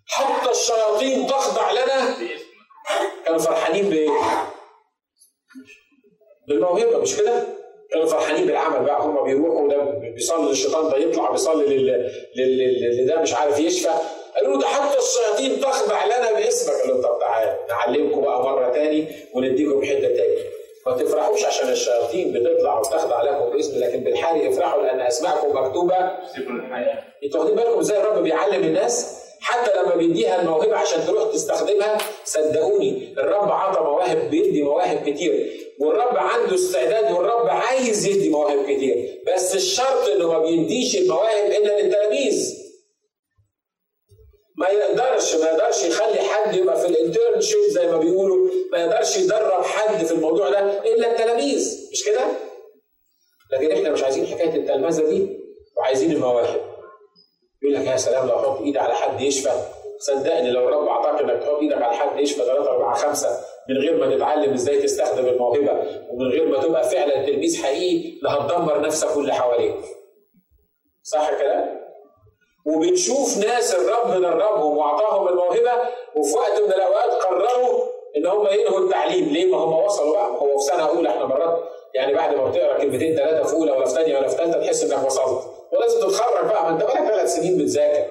حتى الشياطين تخضع لنا كانوا فرحانين بإيه؟ بالموهبة مش كده؟ كانوا فرحانين بالعمل بقى هم بيروحوا ده بيصلي للشيطان ده يطلع بيصلي لل ده مش عارف يشفى. قالوا ده حتى الشياطين تخضع لنا باسمك قال طب تعالى نعلمكم بقى مرة تاني ونديكم حتة تاني. ما تفرحوش عشان الشياطين بتطلع وتخضع لكم باسم لكن بالحال افرحوا لأن اسماءكم مكتوبة. سفر الحياة أنتوا واخدين بالكم إزاي الرب بيعلم الناس؟ حتى لما بيديها الموهبة عشان تروح تستخدمها صدقوني الرب عطى مواهب بيدي مواهب كتير. والرب عنده استعداد والرب عايز يدي مواهب كتير. بس الشرط إنه ما بيديش المواهب إلا للتلاميذ. ما يقدرش ما يقدرش يخلي حد يبقى في الانترنشيب زي ما بيقولوا. ما يقدرش يدرب حد في الموضوع ده إلا التلاميذ. مش كده؟ لكن إحنا مش عايزين حكاية التلمذة دي وعايزين المواهب. يقول لك يا سلام لو أحط إيدي على حد يشفى. صدقني لو الرب أعطاك إنك تحط إيدك على حد يشفى ثلاثة أربعة خمسة من غير ما تتعلم إزاي تستخدم الموهبة ومن غير ما تبقى فعلا تلميذ حقيقي لا هتدمر نفسك واللي حواليك. صح الكلام؟ وبنشوف ناس الرب دربهم وأعطاهم الموهبة وفي وقت من الأوقات قرروا إن هم ينهوا التعليم. ليه؟ ما هم وصلوا بقى. هو في سنة أولى إحنا مرات يعني بعد ما بتقرأ كلمتين ثلاثة في أولى ولا في ثانية ولا في ثالثه تحس إنك وصلت. ولازم تتخرج بقى ما انت بقالك ثلاث سنين بتذاكر.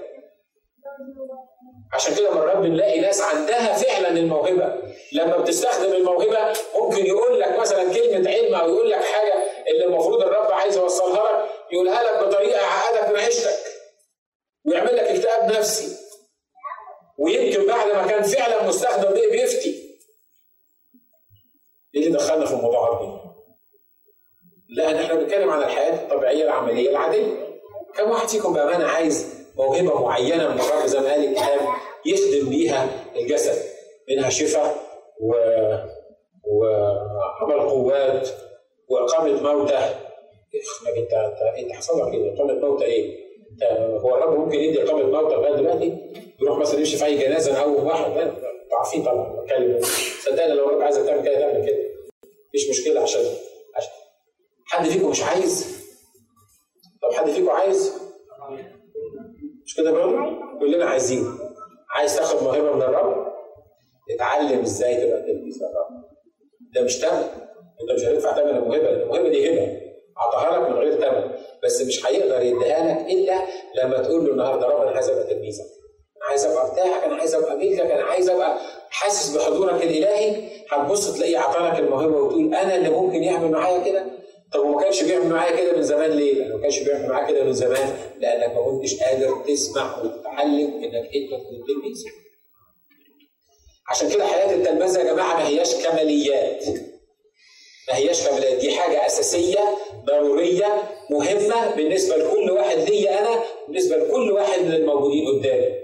عشان كده مرات بنلاقي ناس عندها فعلا الموهبة. لما بتستخدم الموهبة ممكن يقول لك مثلا كلمة علم أو يقول لك حاجة اللي المفروض الرب عايز يوصلها لك يقولها لك بطريقة عقدك من عيشتك ويعمل لك اكتئاب نفسي. ويمكن بعد ما كان فعلا مستخدم بيه بيفتي. إيه اللي دخلنا في الموضوع دي؟ لا إحنا بنتكلم عن الحياة الطبيعية العملية العادية. كم واحد فيكم بأمانة عايز موهبة معينة من الرب زي ما قال الكتاب يخدم بيها الجسد منها شفاء و وعمل قوات وإقامة موتى انت انت أنت حصل لك إيه؟ إقامة موتى إيه؟ هو الرب ممكن يدي إقامة موتى لغاية دلوقتي يروح مثلا يمشي في أي جنازة أو واحد عارفين طبعا بتكلم صدقني لو الرب عايزك تعمل كده تعمل كده مفيش مشكلة عشان عشان حد فيكم مش عايز؟ عايز؟ مش كده برضه؟ كلنا عايزين. عايز تاخد موهبة من الرب؟ اتعلم إزاي تبقى تلميذ للرب ده مش تمن. انت مش هتدفع ثمن الموهبة. الموهبة دي هبة. اعطاها لك من غير ثمن بس مش هيقدر يديها لك إلا لما تقول له النهارده رب أنا عايز أبقى تلميذك أنا عايز أبقى بتاعك. أنا عايز أبقى ملكك. أنا عايز أبقى حاسس بحضورك الإلهي. هتبص تلاقيه اعطاك الموهبة وتقول أنا اللي ممكن يعمل معايا كده؟ طب وما كانش بيعمل معايا كده من زمان ليه؟ ما كانش بيعمل معايا كده من زمان لأنك ما كنتش قادر تسمع وتتعلم إنك أنت تكون تلميذ. عشان كده حياة التلمذه يا جماعة ما هياش كماليات. ما هياش كماليات دي حاجة أساسية ضرورية مهمة بالنسبة لكل واحد ليا أنا بالنسبة لكل واحد من الموجودين قدامي.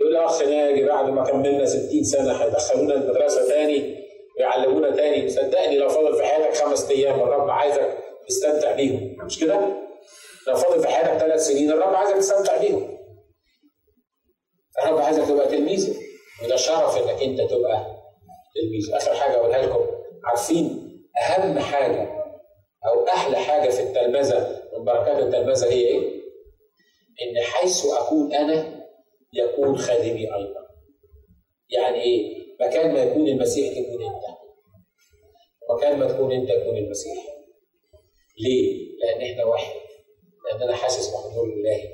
يقول لي أخ ناجي بعد ما كملنا 60 سنة هيدخلونا المدرسة تاني ويعلمونا تاني صدقني لو فاضل في حياتك خمس أيام الرب عايزك تستمتع بيهم مش كده؟ لو فاضل في حياتك ثلاث سنين الرب عايزك تستمتع بيهم. الرب عايزك تبقى تلميذه وده شرف إنك أنت تبقى تلميذ. آخر حاجة أقولها لكم عارفين أهم حاجة أو أحلى حاجة في التلمذة من بركات التلمذة هي إيه؟ إن حيث أكون أنا يكون خادمي أيضا. يعني إيه؟ مكان ما يكون المسيح تكون انت. مكان ما تكون انت يكون المسيح. ليه؟ لأن إحنا واحد. لأن أنا حاسس بحضور الالهي.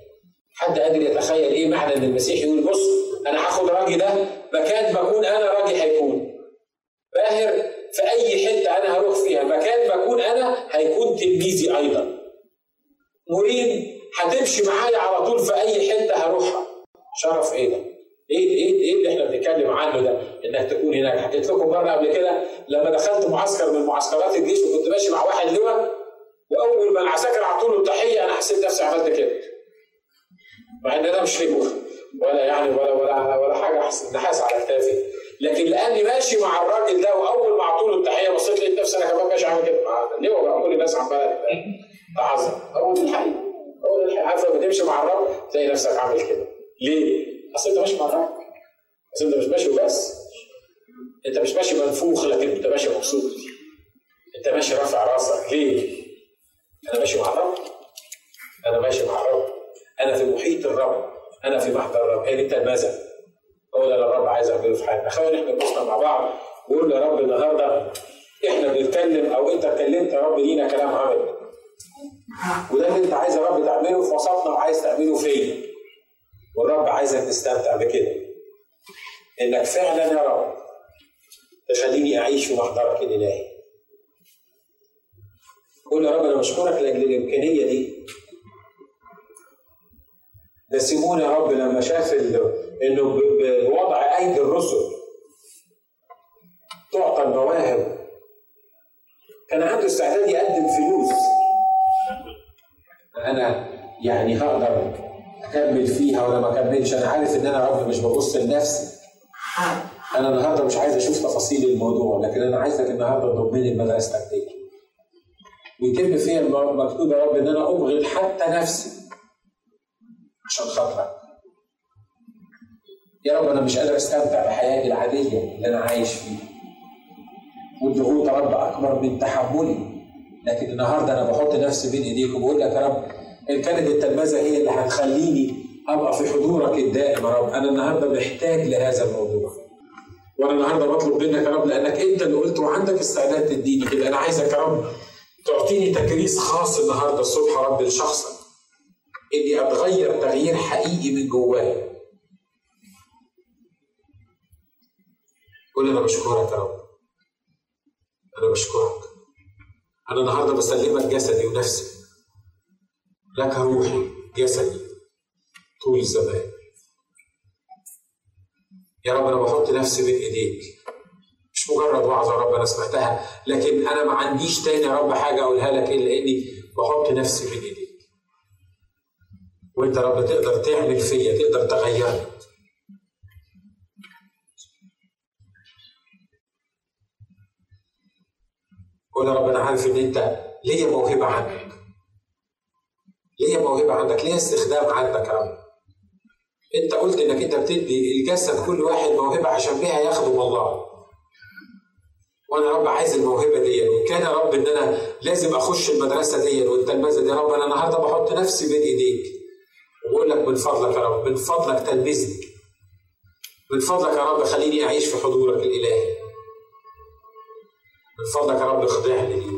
حد قادر يتخيل إيه معنى إن المسيح يقول بص أنا هاخد راجي ده مكان ما أكون أنا راجي هيكون. باهر في أي حتة أنا هروح فيها مكان ما أكون أنا هيكون تلميذي أيضا. مريد هتمشي معايا على طول في أي حتة هروحها. شرف إيه ده؟ إيه إيه إيه اللي إحنا بنتكلم عنه ده؟ انك تكون هناك، حكيت لكم مرة قبل كده لما دخلت معسكر من معسكرات الجيش وكنت ماشي مع واحد لواء وأول ما العساكر اعطوا له التحيه أنا حسيت نفسي عملت كده. مع إن أنا مش لواء ولا يعني ولا ولا ولا حاجة نحاس على كتافي، لكن لاني ماشي مع الراجل ده وأول ما اعطوا له التحيه بصيت لقيت نفسي أنا كمان ماشي عامل كده، لواء بقى كل الناس عمالة تعظم، أول الحقيقة أول الحقيقة عارف لما تمشي مع الرب تلاقي نفسك عامل كده. ليه؟ أصل أنت ماشي مع أصل أنت مش ماشي وبس. أنت مش ماشي منفوخ لكن أنت ماشي مبسوط. أنت ماشي رافع راسك. ليه؟ أنا ماشي مع الرب. أنا ماشي مع الرب. أنا في محيط الرب. أنا في محضر الرب. هي دي التلمذة. هو ده اللي الرب عايز يعمله في حياتنا. خلينا إحنا نبصنا مع بعض. وقول يا رب النهارده إحنا بنتكلم أو أنت اتكلمت يا رب لينا كلام عملي. وده اللي أنت عايز يا رب تعمله في وسطنا وعايز تعمله فيا. والرب عايزك تستمتع بكده. إنك فعلا يا رب تخليني أعيش في محضرك الإلهي. قول يا رب أنا بشكرك لأجل الإمكانية دي. ده سيمون يا رب لما شاف إنه بوضع أيدي الرسل تعطى المواهب. كان عنده استعداد يقدم فلوس. أنا يعني هقدر أكمل فيها ولا ما أكملش؟ أنا عارف إن أنا رب مش ببص لنفسي. أنا النهارده مش عايز أشوف تفاصيل الموضوع لكن أنا عايزك النهارده تضمني لمدرستك دي ويتم فيها المكتوب يا رب إن أنا أبغض حتى نفسي عشان خاطرك. يا رب أنا مش قادر أستمتع بحياتي العادية اللي أنا عايش فيها. والضغوط يا رب أكبر من تحملي. لكن النهارده أنا بحط نفسي بين ايديك وبقول لك يا رب إن كانت التلمذة هي اللي هتخليني أبقى في حضورك الدائم يا رب. أنا النهارده محتاج لهذا الموضوع. وأنا النهارده بطلب منك يا رب لأنك أنت اللي قلت وعندك استعداد تديني كده. أنا عايزك يا رب تعطيني تكريس خاص النهارده الصبح يا رب لشخصك. إني أتغير تغيير حقيقي من جوايا. قول أنا بشكرك يا رب. أنا بشكرك. أنا النهارده بسلمك جسدي ونفسي. لك روحي جسدي طول الزمان يا رب أنا بحط نفسي بين ايديك مش مجرد وعظة يا رب أنا سمعتها لكن أنا ما عنديش تاني يا رب حاجة أقولها لك إلا إني بحط نفسي بين ايديك وأنت يا رب تقدر تعمل فيا تقدر تغيرني قول يا رب أنا عارف إن أنت ليا موهبة عندك ليا موهبة؟ عندك ليا استخدام عندك رب انت قلت انك انت بتدي الجسد كل واحد موهبة عشان بيها يخدم الله. وأنا يا رب عايز الموهبة دي. وإن كان يا رب إن أنا لازم أخش المدرسة دي والتلمذه دي يا رب أنا النهارده بحط نفسي بين إيديك. وبقول لك من فضلك يا رب من فضلك تلمذني. من فضلك يا رب خليني أعيش في حضورك الإلهي. من فضلك يا رب اخضعني لي